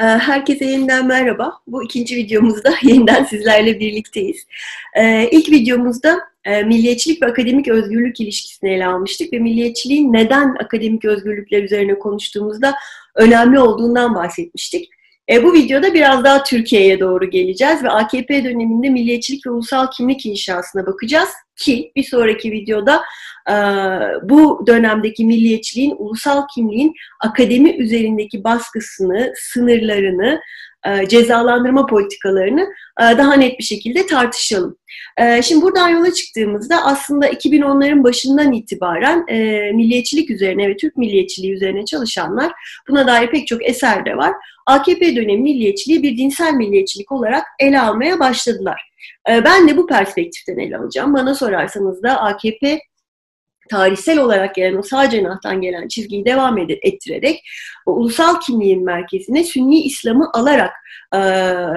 Ee, herkese yeniden merhaba. Bu ikinci videomuzda yeniden sizlerle birlikteyiz. Ee, ilk videomuzda e, milliyetçilik ve akademik özgürlük ilişkisini ele almıştık ve milliyetçiliğin neden akademik özgürlükler üzerine konuştuğumuzda önemli olduğundan bahsetmiştik. E, bu videoda biraz daha Türkiye'ye doğru geleceğiz ve AKP döneminde milliyetçilik ve ulusal kimlik inşasına bakacağız ki bir sonraki videoda e, bu dönemdeki milliyetçiliğin, ulusal kimliğin akademi üzerindeki baskısını, sınırlarını, cezalandırma politikalarını e, daha net bir şekilde tartışalım. E, şimdi buradan yola çıktığımızda aslında 2010'ların başından itibaren milliyetçilik üzerine ve Türk milliyetçiliği üzerine çalışanlar buna dair pek çok eser de var. AKP dönemi milliyetçiliği bir dinsel milliyetçilik olarak ele almaya başladılar. Ben de bu perspektiften ele alacağım. Bana sorarsanız da AKP tarihsel olarak gelen o sağ cenahtan gelen çizgiyi devam ettirerek o ulusal kimliğin merkezine Sünni İslam'ı alarak e,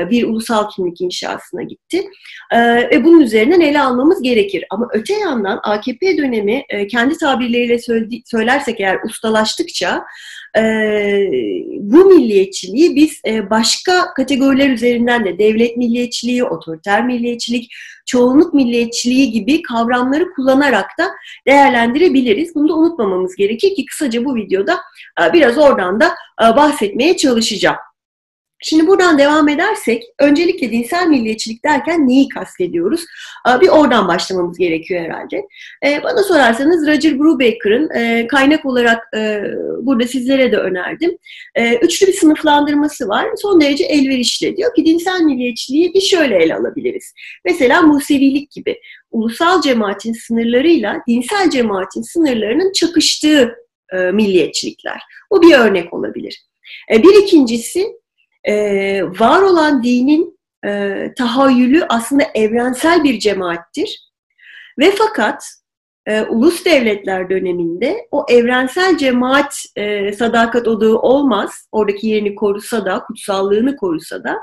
bir ulusal kimlik inşasına gitti. E, ve bunun üzerinden ele almamız gerekir. Ama öte yandan AKP dönemi e, kendi tabirleriyle söylersek eğer ustalaştıkça bu milliyetçiliği biz başka kategoriler üzerinden de devlet milliyetçiliği, otoriter milliyetçilik, çoğunluk milliyetçiliği gibi kavramları kullanarak da değerlendirebiliriz. Bunu da unutmamamız gerekir ki kısaca bu videoda biraz oradan da bahsetmeye çalışacağım. Şimdi buradan devam edersek öncelikle dinsel milliyetçilik derken neyi kastediyoruz? Bir oradan başlamamız gerekiyor herhalde. Bana sorarsanız Roger Brubaker'ın kaynak olarak burada sizlere de önerdim. Üçlü bir sınıflandırması var. Son derece elverişli. Diyor ki dinsel milliyetçiliği bir şöyle ele alabiliriz. Mesela Musevilik gibi ulusal cemaatin sınırlarıyla dinsel cemaatin sınırlarının çakıştığı milliyetçilikler. Bu bir örnek olabilir. Bir ikincisi e, var olan dinin e, tahayyülü aslında evrensel bir cemaattir. Ve fakat e, ulus devletler döneminde o evrensel cemaat e, sadakat odağı olmaz. Oradaki yerini korusa da, kutsallığını korusa da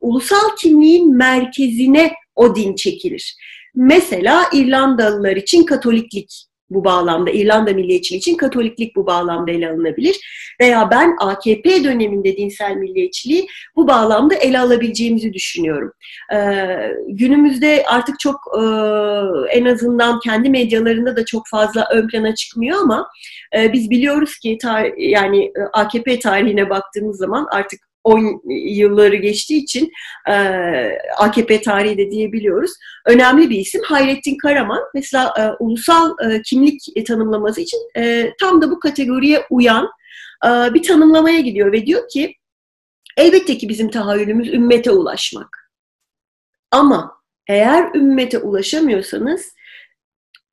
ulusal kimliğin merkezine o din çekilir. Mesela İrlandalılar için Katoliklik bu bağlamda, İrlanda milliyetçiliği için Katoliklik bu bağlamda ele alınabilir. Veya ben AKP döneminde dinsel milliyetçiliği bu bağlamda ele alabileceğimizi düşünüyorum. Ee, günümüzde artık çok e, en azından kendi medyalarında da çok fazla ön plana çıkmıyor ama e, biz biliyoruz ki tar- yani e, AKP tarihine baktığımız zaman artık 10 yılları geçtiği için e, AKP tarihi de diyebiliyoruz. Önemli bir isim. Hayrettin Karaman mesela e, ulusal e, kimlik tanımlaması için e, tam da bu kategoriye uyan e, bir tanımlamaya gidiyor ve diyor ki elbette ki bizim tahayyülümüz ümmete ulaşmak. Ama eğer ümmete ulaşamıyorsanız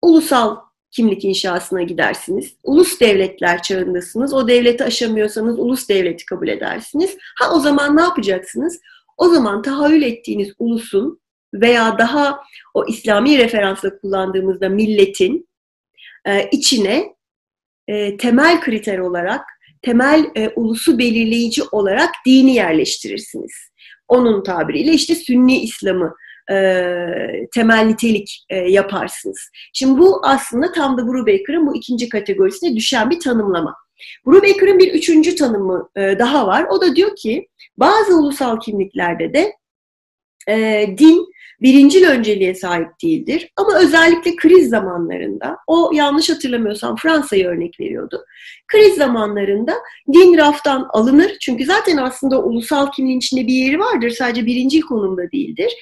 ulusal kimlik inşasına gidersiniz. Ulus devletler çağındasınız. O devleti aşamıyorsanız ulus devleti kabul edersiniz. Ha o zaman ne yapacaksınız? O zaman tahayyül ettiğiniz ulusun veya daha o İslami referansla kullandığımızda milletin e, içine e, temel kriter olarak, temel e, ulusu belirleyici olarak dini yerleştirirsiniz. Onun tabiriyle işte Sünni İslam'ı e, temel nitelik e, yaparsınız. Şimdi bu aslında tam da Brubaker'ın bu ikinci kategorisine düşen bir tanımlama. Brubaker'ın bir üçüncü tanımı e, daha var. O da diyor ki bazı ulusal kimliklerde de e, din birincil önceliğe sahip değildir. Ama özellikle kriz zamanlarında, o yanlış hatırlamıyorsam Fransa'yı örnek veriyordu. Kriz zamanlarında din raftan alınır. Çünkü zaten aslında ulusal kimliğin içinde bir yeri vardır. Sadece birincil konumda değildir.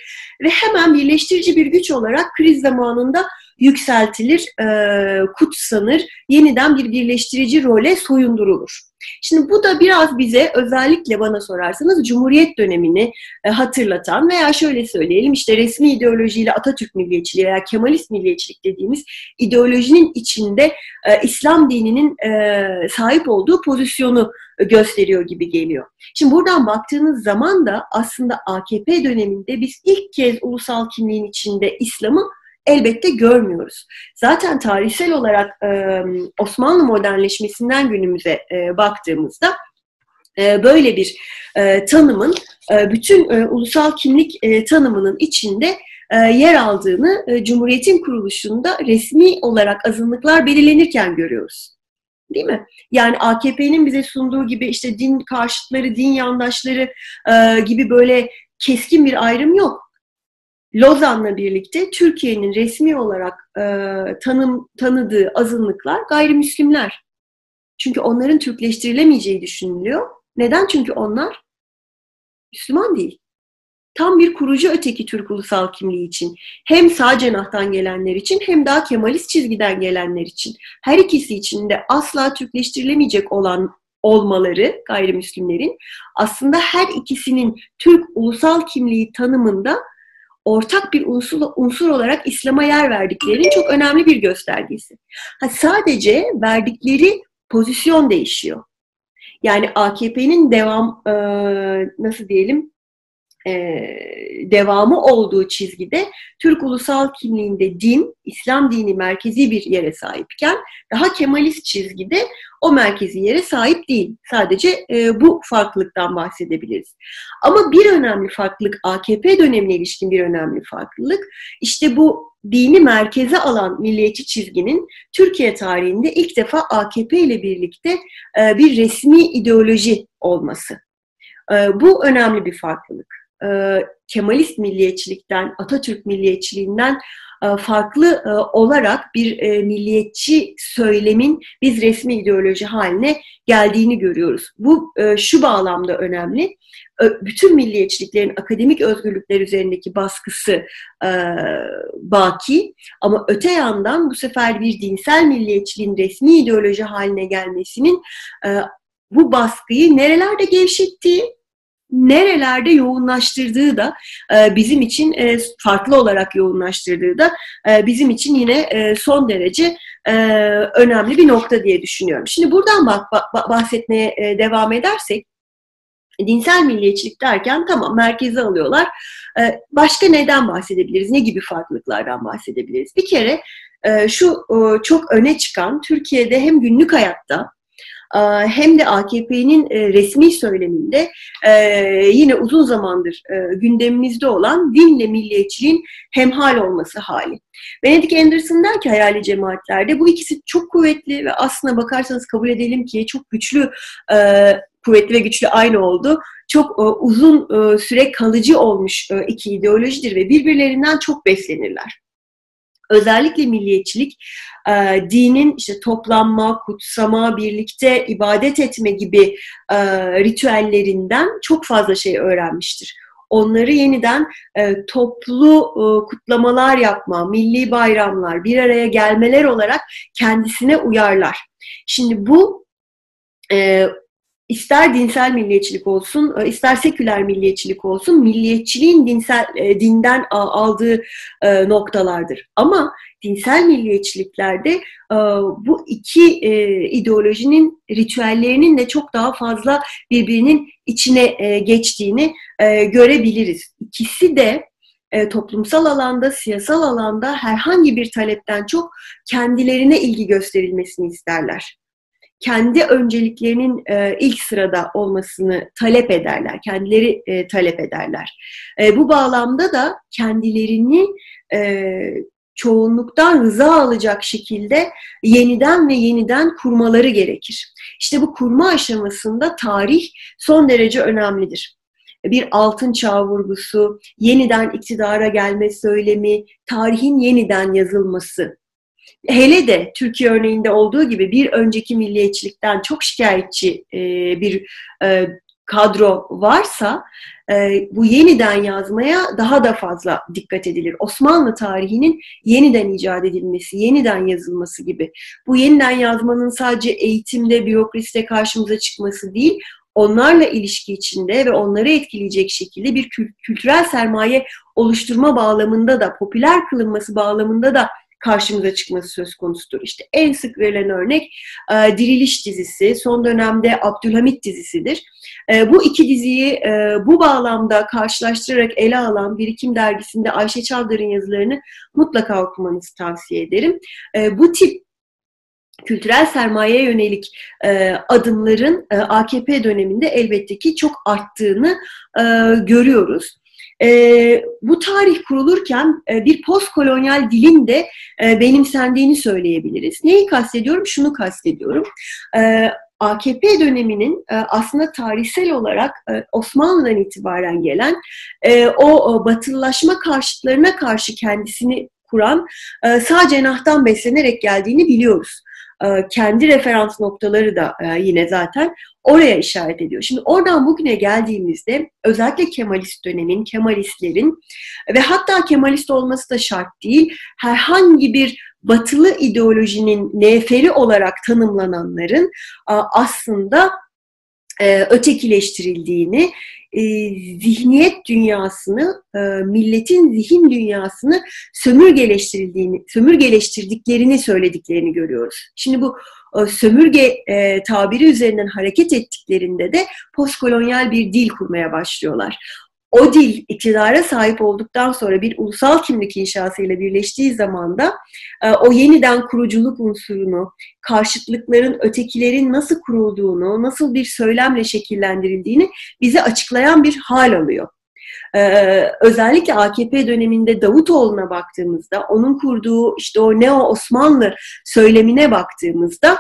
Ve hemen birleştirici bir güç olarak kriz zamanında yükseltilir, e, kutsanır, yeniden bir birleştirici role soyundurulur. Şimdi bu da biraz bize özellikle bana sorarsanız Cumhuriyet dönemini e, hatırlatan veya şöyle söyleyelim işte resmi ideolojiyle Atatürk milliyetçiliği veya Kemalist milliyetçilik dediğimiz ideolojinin içinde e, İslam dininin sahip olduğu pozisyonu gösteriyor gibi geliyor. Şimdi buradan baktığınız zaman da aslında AKP döneminde biz ilk kez ulusal kimliğin içinde İslam'ı elbette görmüyoruz. Zaten tarihsel olarak Osmanlı modernleşmesinden günümüze baktığımızda böyle bir tanımın bütün ulusal kimlik tanımının içinde yer aldığını Cumhuriyet'in kuruluşunda resmi olarak azınlıklar belirlenirken görüyoruz. Değil mi? Yani AKP'nin bize sunduğu gibi işte din karşıtları, din yandaşları gibi böyle keskin bir ayrım yok. Lozan'la birlikte Türkiye'nin resmi olarak e, tanım tanıdığı azınlıklar gayrimüslimler. Çünkü onların Türkleştirilemeyeceği düşünülüyor. Neden? Çünkü onlar Müslüman değil. Tam bir kurucu öteki Türk ulusal kimliği için. Hem sağ cenahtan gelenler için hem daha Kemalist çizgiden gelenler için. Her ikisi için de asla Türkleştirilemeyecek olan olmaları gayrimüslimlerin aslında her ikisinin Türk ulusal kimliği tanımında ortak bir unsur, unsur olarak İslam'a yer verdiklerinin çok önemli bir göstergesi. Ha, sadece verdikleri pozisyon değişiyor. Yani AKP'nin devam e, nasıl diyelim e, devamı olduğu çizgide Türk ulusal kimliğinde din, İslam dini merkezi bir yere sahipken daha Kemalist çizgide o merkezi yere sahip değil. Sadece e, bu farklılıktan bahsedebiliriz. Ama bir önemli farklılık AKP dönemine ilişkin bir önemli farklılık işte bu dini merkeze alan milliyetçi çizginin Türkiye tarihinde ilk defa AKP ile birlikte e, bir resmi ideoloji olması. E, bu önemli bir farklılık e, Kemalist milliyetçilikten, Atatürk milliyetçiliğinden e, farklı e, olarak bir milliyetçi söylemin biz resmi ideoloji haline geldiğini görüyoruz. Bu şu bağlamda önemli. Bütün milliyetçiliklerin akademik özgürlükler üzerindeki baskısı baki ama öte yandan bu sefer bir dinsel milliyetçiliğin resmi ideoloji haline gelmesinin bu baskıyı nerelerde gevşettiği nerelerde yoğunlaştırdığı da e, bizim için e, farklı olarak yoğunlaştırdığı da e, bizim için yine son derece önemli bir nokta diye düşünüyorum. Şimdi buradan bahsetmeye devam edersek dinsel milliyetçilik derken tamam merkeze alıyorlar. Başka neden bahsedebiliriz? Ne gibi farklılıklardan bahsedebiliriz? Bir kere şu çok öne çıkan Türkiye'de hem günlük hayatta hem de AKP'nin e, resmi söyleminde e, yine uzun zamandır e, gündemimizde olan dinle milliyetçiliğin hemhal olması hali. Benedict Anderson der ki hayali cemaatlerde bu ikisi çok kuvvetli ve aslına bakarsanız kabul edelim ki çok güçlü kuvvetli ve güçlü aynı oldu. Çok uzun süre kalıcı olmuş iki ideolojidir ve birbirlerinden çok beslenirler özellikle milliyetçilik e, dinin işte toplanma, kutsama, birlikte ibadet etme gibi e, ritüellerinden çok fazla şey öğrenmiştir. Onları yeniden e, toplu e, kutlamalar yapma, milli bayramlar, bir araya gelmeler olarak kendisine uyarlar. Şimdi bu e, ister dinsel milliyetçilik olsun, e, ister seküler milliyetçilik olsun, milliyetçiliğin dinsel e, dinden aldığı e, noktalardır. Ama dinsel milliyetçiliklerde bu iki ideolojinin ritüellerinin de çok daha fazla birbirinin içine geçtiğini görebiliriz. İkisi de toplumsal alanda, siyasal alanda herhangi bir talepten çok kendilerine ilgi gösterilmesini isterler kendi önceliklerinin e, ilk sırada olmasını talep ederler, kendileri e, talep ederler. E, bu bağlamda da kendilerini e, çoğunluktan rıza alacak şekilde yeniden ve yeniden kurmaları gerekir. İşte bu kurma aşamasında tarih son derece önemlidir bir altın çağ vurgusu, yeniden iktidara gelme söylemi, tarihin yeniden yazılması hele de Türkiye örneğinde olduğu gibi bir önceki milliyetçilikten çok şikayetçi e, bir e, kadro varsa e, bu yeniden yazmaya daha da fazla dikkat edilir. Osmanlı tarihinin yeniden icat edilmesi, yeniden yazılması gibi. Bu yeniden yazmanın sadece eğitimde, bürokraside karşımıza çıkması değil, onlarla ilişki içinde ve onları etkileyecek şekilde bir kültürel sermaye oluşturma bağlamında da, popüler kılınması bağlamında da karşımıza çıkması söz konusudur. İşte en sık verilen örnek e, Diriliş dizisi, son dönemde Abdülhamit dizisidir. E, bu iki diziyi e, bu bağlamda karşılaştırarak ele alan Birikim dergisinde Ayşe Çavdar'ın yazılarını mutlaka okumanızı tavsiye ederim. E, bu tip kültürel sermayeye yönelik e, adımların e, AKP döneminde elbette ki çok arttığını e, görüyoruz. E, bu tarih kurulurken e, bir postkolonyal dilin de e, benimsendiğini söyleyebiliriz. Neyi kastediyorum? Şunu kastediyorum. E, AKP döneminin e, aslında tarihsel olarak e, Osmanlı'dan itibaren gelen e, o batılılaşma karşıtlarına karşı kendisini kuran sağ cenahtan beslenerek geldiğini biliyoruz. Kendi referans noktaları da yine zaten oraya işaret ediyor. Şimdi oradan bugüne geldiğimizde özellikle Kemalist dönemin, Kemalistlerin ve hatta Kemalist olması da şart değil, herhangi bir batılı ideolojinin neferi olarak tanımlananların aslında e, ötekileştirildiğini, e, zihniyet dünyasını, e, milletin zihin dünyasını sömürgeleştirildiğini, sömürgeleştirdiklerini söylediklerini görüyoruz. Şimdi bu sömürge tabiri üzerinden hareket ettiklerinde de postkolonyal bir dil kurmaya başlıyorlar o dil iktidara sahip olduktan sonra bir ulusal kimlik inşasıyla birleştiği zaman da e, o yeniden kuruculuk unsurunu, karşıtlıkların, ötekilerin nasıl kurulduğunu, nasıl bir söylemle şekillendirildiğini bize açıklayan bir hal alıyor. Ee, özellikle AKP döneminde Davutoğlu'na baktığımızda, onun kurduğu işte o Neo Osmanlı söylemine baktığımızda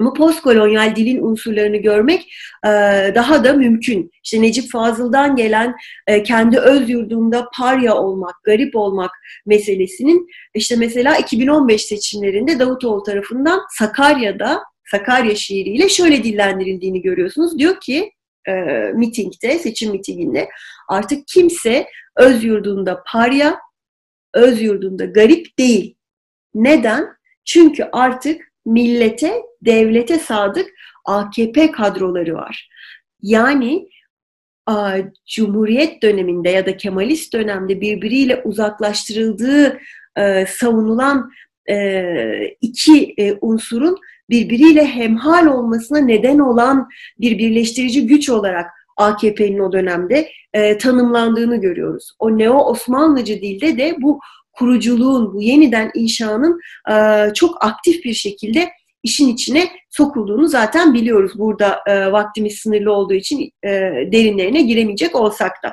bu postkolonyal dilin unsurlarını görmek e, daha da mümkün. İşte Necip Fazıl'dan gelen e, kendi öz yurdunda parya olmak, garip olmak meselesinin işte mesela 2015 seçimlerinde Davutoğlu tarafından Sakarya'da Sakarya şiiriyle şöyle dillendirildiğini görüyorsunuz. Diyor ki e, mitingde, seçim mitinginde artık kimse öz yurdunda parya, öz yurdunda garip değil. Neden? Çünkü artık millete, devlete sadık AKP kadroları var. Yani Cumhuriyet döneminde ya da Kemalist dönemde birbiriyle uzaklaştırıldığı e, savunulan e, iki e, unsurun birbiriyle hemhal olmasına neden olan bir birleştirici güç olarak AKP'nin o dönemde tanımlandığını görüyoruz. O neo Osmanlıcı dilde de bu kuruculuğun, bu yeniden inşanın e, çok aktif bir şekilde işin içine sokulduğunu zaten biliyoruz. Burada e, vaktimiz sınırlı olduğu için e, derinlerine giremeyecek olsak da.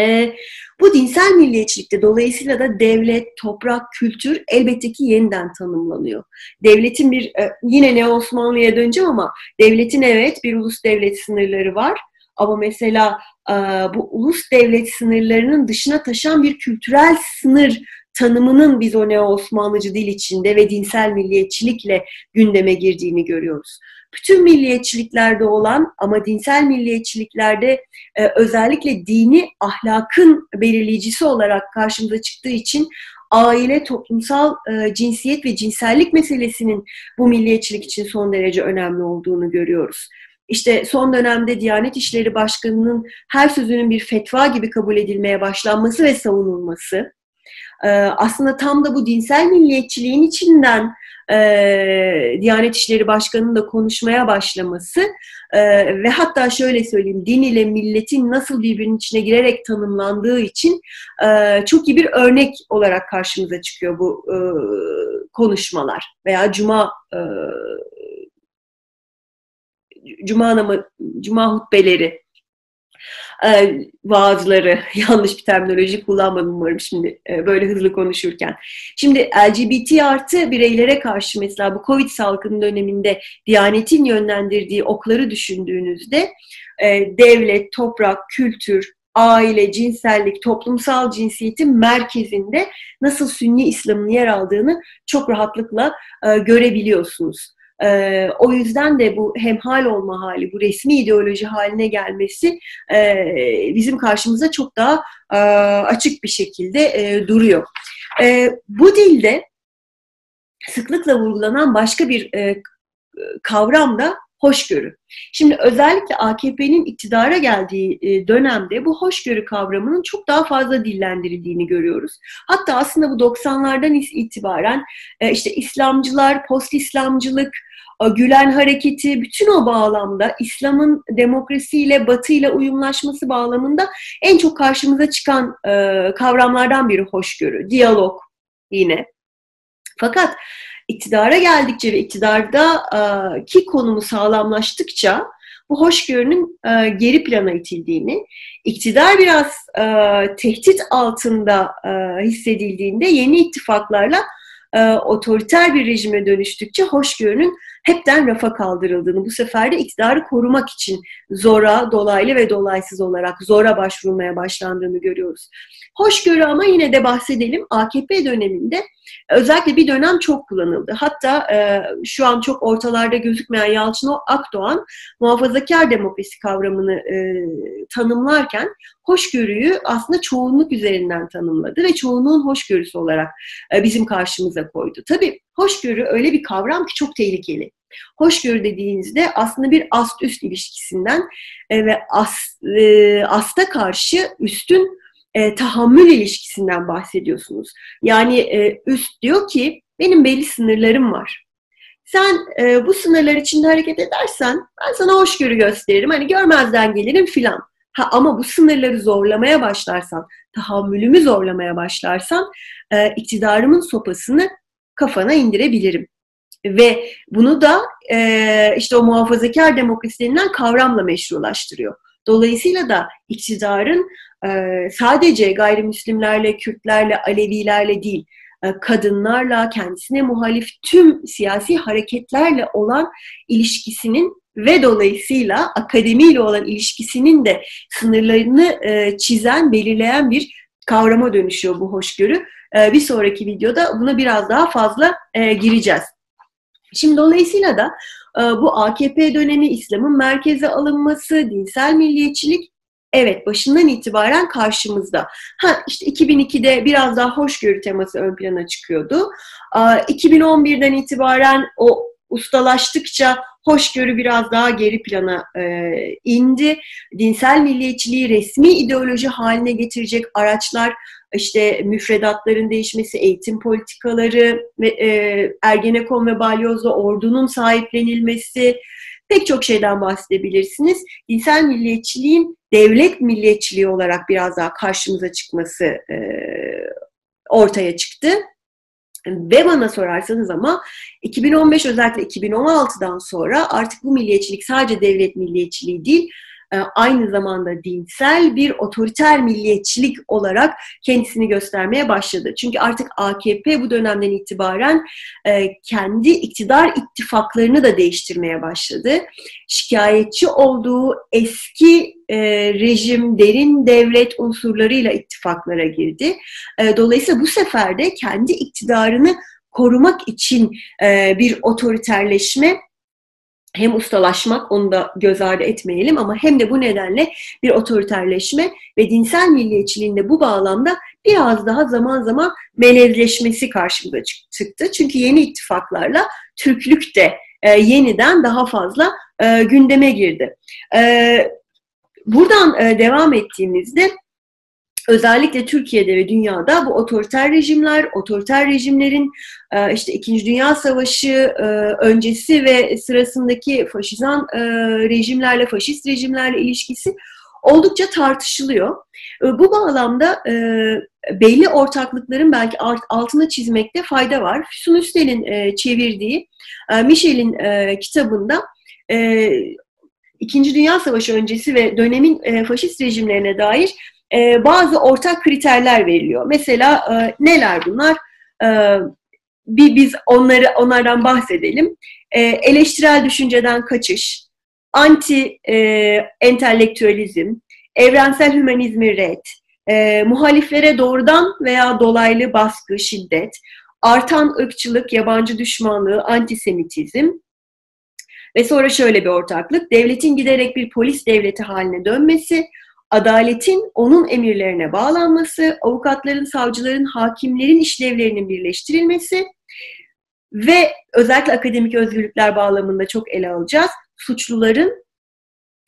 E, bu dinsel milliyetçilikte dolayısıyla da devlet, toprak, kültür elbette ki yeniden tanımlanıyor. Devletin bir, e, yine ne Osmanlı'ya döneceğim ama devletin evet bir ulus devlet sınırları var. Ama mesela e, bu ulus devlet sınırlarının dışına taşan bir kültürel sınır tanımının biz o neo-Osmanlıcı dil içinde ve dinsel milliyetçilikle gündeme girdiğini görüyoruz. Bütün milliyetçiliklerde olan ama dinsel milliyetçiliklerde e, özellikle dini ahlakın belirleyicisi olarak karşımıza çıktığı için aile, toplumsal e, cinsiyet ve cinsellik meselesinin bu milliyetçilik için son derece önemli olduğunu görüyoruz. İşte son dönemde Diyanet İşleri Başkanı'nın her sözünün bir fetva gibi kabul edilmeye başlanması ve savunulması, e, aslında tam da bu dinsel milliyetçiliğin içinden e, Diyanet İşleri Başkanı'nın da konuşmaya başlaması e, ve hatta şöyle söyleyeyim din ile milletin nasıl birbirinin içine girerek tanımlandığı için çok iyi bir örnek olarak karşımıza çıkıyor bu konuşmalar veya Cuma cuma namı, cuma hutbeleri, e, vaazları, yanlış bir terminoloji kullanmadım umarım şimdi e, böyle hızlı konuşurken. Şimdi LGBT artı bireylere karşı mesela bu Covid salgını döneminde Diyanet'in yönlendirdiği okları düşündüğünüzde e, devlet, toprak, kültür, aile, cinsellik, toplumsal cinsiyetin merkezinde nasıl Sünni İslam'ın yer aldığını çok rahatlıkla e, görebiliyorsunuz. E, o yüzden de bu hemhal olma hali, bu resmi ideoloji haline gelmesi e, bizim karşımıza çok daha e, açık bir şekilde e, duruyor. E, bu dilde sıklıkla vurgulanan başka bir e, kavram da hoşgörü. Şimdi özellikle AKP'nin iktidara geldiği e, dönemde bu hoşgörü kavramının çok daha fazla dillendirildiğini görüyoruz. Hatta aslında bu 90'lardan itibaren e, işte İslamcılar, post-İslamcılık, Gülen hareketi bütün o bağlamda İslam'ın demokrasiyle, batıyla uyumlaşması bağlamında en çok karşımıza çıkan e, kavramlardan biri hoşgörü, diyalog yine. Fakat iktidara geldikçe ve iktidardaki konumu sağlamlaştıkça bu hoşgörünün e, geri plana itildiğini, iktidar biraz e, tehdit altında e, hissedildiğinde yeni ittifaklarla e, otoriter bir rejime dönüştükçe hoşgörünün hepten rafa kaldırıldığını, bu sefer de iktidarı korumak için zora, dolaylı ve dolaysız olarak zora başvurmaya başlandığını görüyoruz. Hoşgörü ama yine de bahsedelim. AKP döneminde özellikle bir dönem çok kullanıldı. Hatta e, şu an çok ortalarda gözükmeyen Yalçın Akdoğan muhafazakar demokrasi kavramını e, tanımlarken hoşgörüyü aslında çoğunluk üzerinden tanımladı ve çoğunluğun hoşgörüsü olarak e, bizim karşımıza koydu. Tabii hoşgörü öyle bir kavram ki çok tehlikeli. Hoşgörü dediğinizde aslında bir ast-üst ilişkisinden e, ve as, e, asta karşı üstün e, tahammül ilişkisinden bahsediyorsunuz. Yani e, üst diyor ki benim belli sınırlarım var. Sen e, bu sınırlar içinde hareket edersen ben sana hoşgörü gösteririm. Hani görmezden gelirim filan. Ha, ama bu sınırları zorlamaya başlarsan, tahammülümü zorlamaya başlarsan e, iktidarımın sopasını kafana indirebilirim. Ve bunu da e, işte o muhafazakar demokrasi denilen kavramla meşrulaştırıyor. Dolayısıyla da iktidarın e, sadece gayrimüslimlerle, Kürtlerle, Alevilerle değil, e, kadınlarla, kendisine muhalif tüm siyasi hareketlerle olan ilişkisinin ve dolayısıyla akademiyle olan ilişkisinin de sınırlarını e, çizen, belirleyen bir kavrama dönüşüyor bu hoşgörü. E, bir sonraki videoda buna biraz daha fazla e, gireceğiz. Şimdi dolayısıyla da e, bu AKP dönemi, İslam'ın merkeze alınması, dinsel milliyetçilik evet başından itibaren karşımızda. Ha işte 2002'de biraz daha hoşgörü teması ön plana çıkıyordu. 2011'den itibaren o ustalaştıkça hoşgörü biraz daha geri plana e, indi. Dinsel milliyetçiliği resmi ideoloji haline getirecek araçlar işte müfredatların değişmesi, eğitim politikaları e, Ergenekon ve Balyoz'da ordunun sahiplenilmesi pek çok şeyden bahsedebilirsiniz. Dinsel milliyetçiliğin devlet milliyetçiliği olarak biraz daha karşımıza çıkması e, ortaya çıktı. Ve bana sorarsanız ama 2015 özellikle 2016'dan sonra artık bu milliyetçilik sadece devlet milliyetçiliği değil, aynı zamanda dinsel bir otoriter milliyetçilik olarak kendisini göstermeye başladı. Çünkü artık AKP bu dönemden itibaren e, kendi iktidar ittifaklarını da değiştirmeye başladı. Şikayetçi olduğu eski e, rejim, derin devlet unsurlarıyla ittifaklara girdi. Dolayısıyla bu sefer de kendi iktidarını korumak için bir otoriterleşme hem ustalaşmak onu da göz ardı etmeyelim ama hem de bu nedenle bir otoriterleşme ve dinsel milliyetçiliğin de bu bağlamda biraz daha zaman zaman melezleşmesi karşımıza çıktı. Çünkü yeni ittifaklarla Türklük de e, yeniden daha fazla e, gündeme girdi. E, buradan e, devam ettiğimizde özellikle Türkiye'de ve dünyada bu otoriter rejimler, otoriter rejimlerin e, işte İkinci Dünya Savaşı e, öncesi ve sırasındaki faşizan e, rejimlerle, faşist rejimlerle ilişkisi oldukça tartışılıyor. Bu bağlamda belli ortaklıkların belki altına çizmekte fayda var. Füsun Üstel'in çevirdiği Michel'in kitabında İkinci Dünya Savaşı öncesi ve dönemin faşist rejimlerine dair e, bazı ortak kriterler veriliyor. Mesela e, neler bunlar? E, bir biz onları onlardan bahsedelim. E, eleştirel düşünceden kaçış, anti e, entelektüelizm, evrensel hümanizmi red, e, muhaliflere doğrudan veya dolaylı baskı, şiddet, artan ırkçılık, yabancı düşmanlığı, antisemitizm, ve sonra şöyle bir ortaklık, devletin giderek bir polis devleti haline dönmesi, adaletin onun emirlerine bağlanması, avukatların, savcıların, hakimlerin işlevlerinin birleştirilmesi ve özellikle akademik özgürlükler bağlamında çok ele alacağız. Suçluların,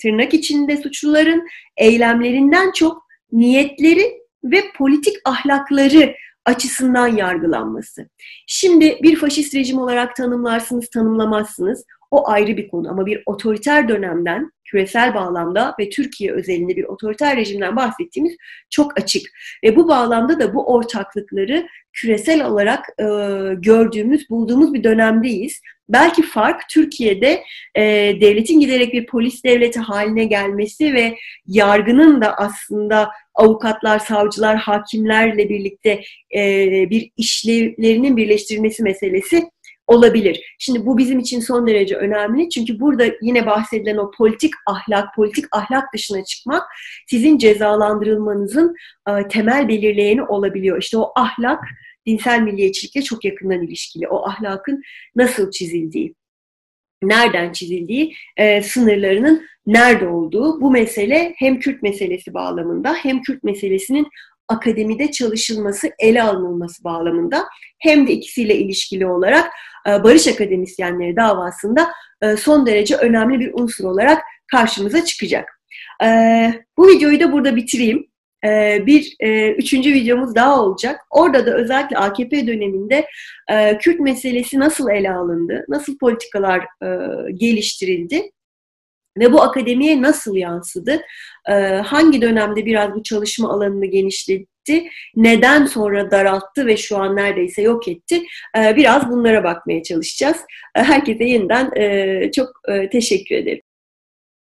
tırnak içinde suçluların eylemlerinden çok niyetleri ve politik ahlakları açısından yargılanması. Şimdi bir faşist rejim olarak tanımlarsınız, tanımlamazsınız. O ayrı bir konu ama bir otoriter dönemden küresel bağlamda ve Türkiye özelinde bir otoriter rejimden bahsettiğimiz çok açık. Ve bu bağlamda da bu ortaklıkları küresel olarak e, gördüğümüz, bulduğumuz bir dönemdeyiz. Belki fark Türkiye'de e, devletin giderek bir polis devleti haline gelmesi ve yargının da aslında avukatlar, savcılar, hakimlerle birlikte e, bir işlevlerinin birleştirilmesi meselesi olabilir. Şimdi bu bizim için son derece önemli. Çünkü burada yine bahsedilen o politik ahlak, politik ahlak dışına çıkmak sizin cezalandırılmanızın e, temel belirleyeni olabiliyor. İşte o ahlak dinsel milliyetçilikle çok yakından ilişkili. O ahlakın nasıl çizildiği, nereden çizildiği, e, sınırlarının nerede olduğu bu mesele hem Kürt meselesi bağlamında hem Kürt meselesinin akademide çalışılması, ele alınması bağlamında hem de ikisiyle ilişkili olarak e, Barış Akademisyenleri davasında e, son derece önemli bir unsur olarak karşımıza çıkacak. E, bu videoyu da burada bitireyim. Bir üçüncü videomuz daha olacak. Orada da özellikle AKP döneminde Kürt meselesi nasıl ele alındı, nasıl politikalar geliştirildi ve bu akademiye nasıl yansıdı? Ee, hangi dönemde biraz bu çalışma alanını genişletti? Neden sonra daralttı ve şu an neredeyse yok etti? Ee, biraz bunlara bakmaya çalışacağız. Ee, herkese yeniden e, çok e, teşekkür ederim.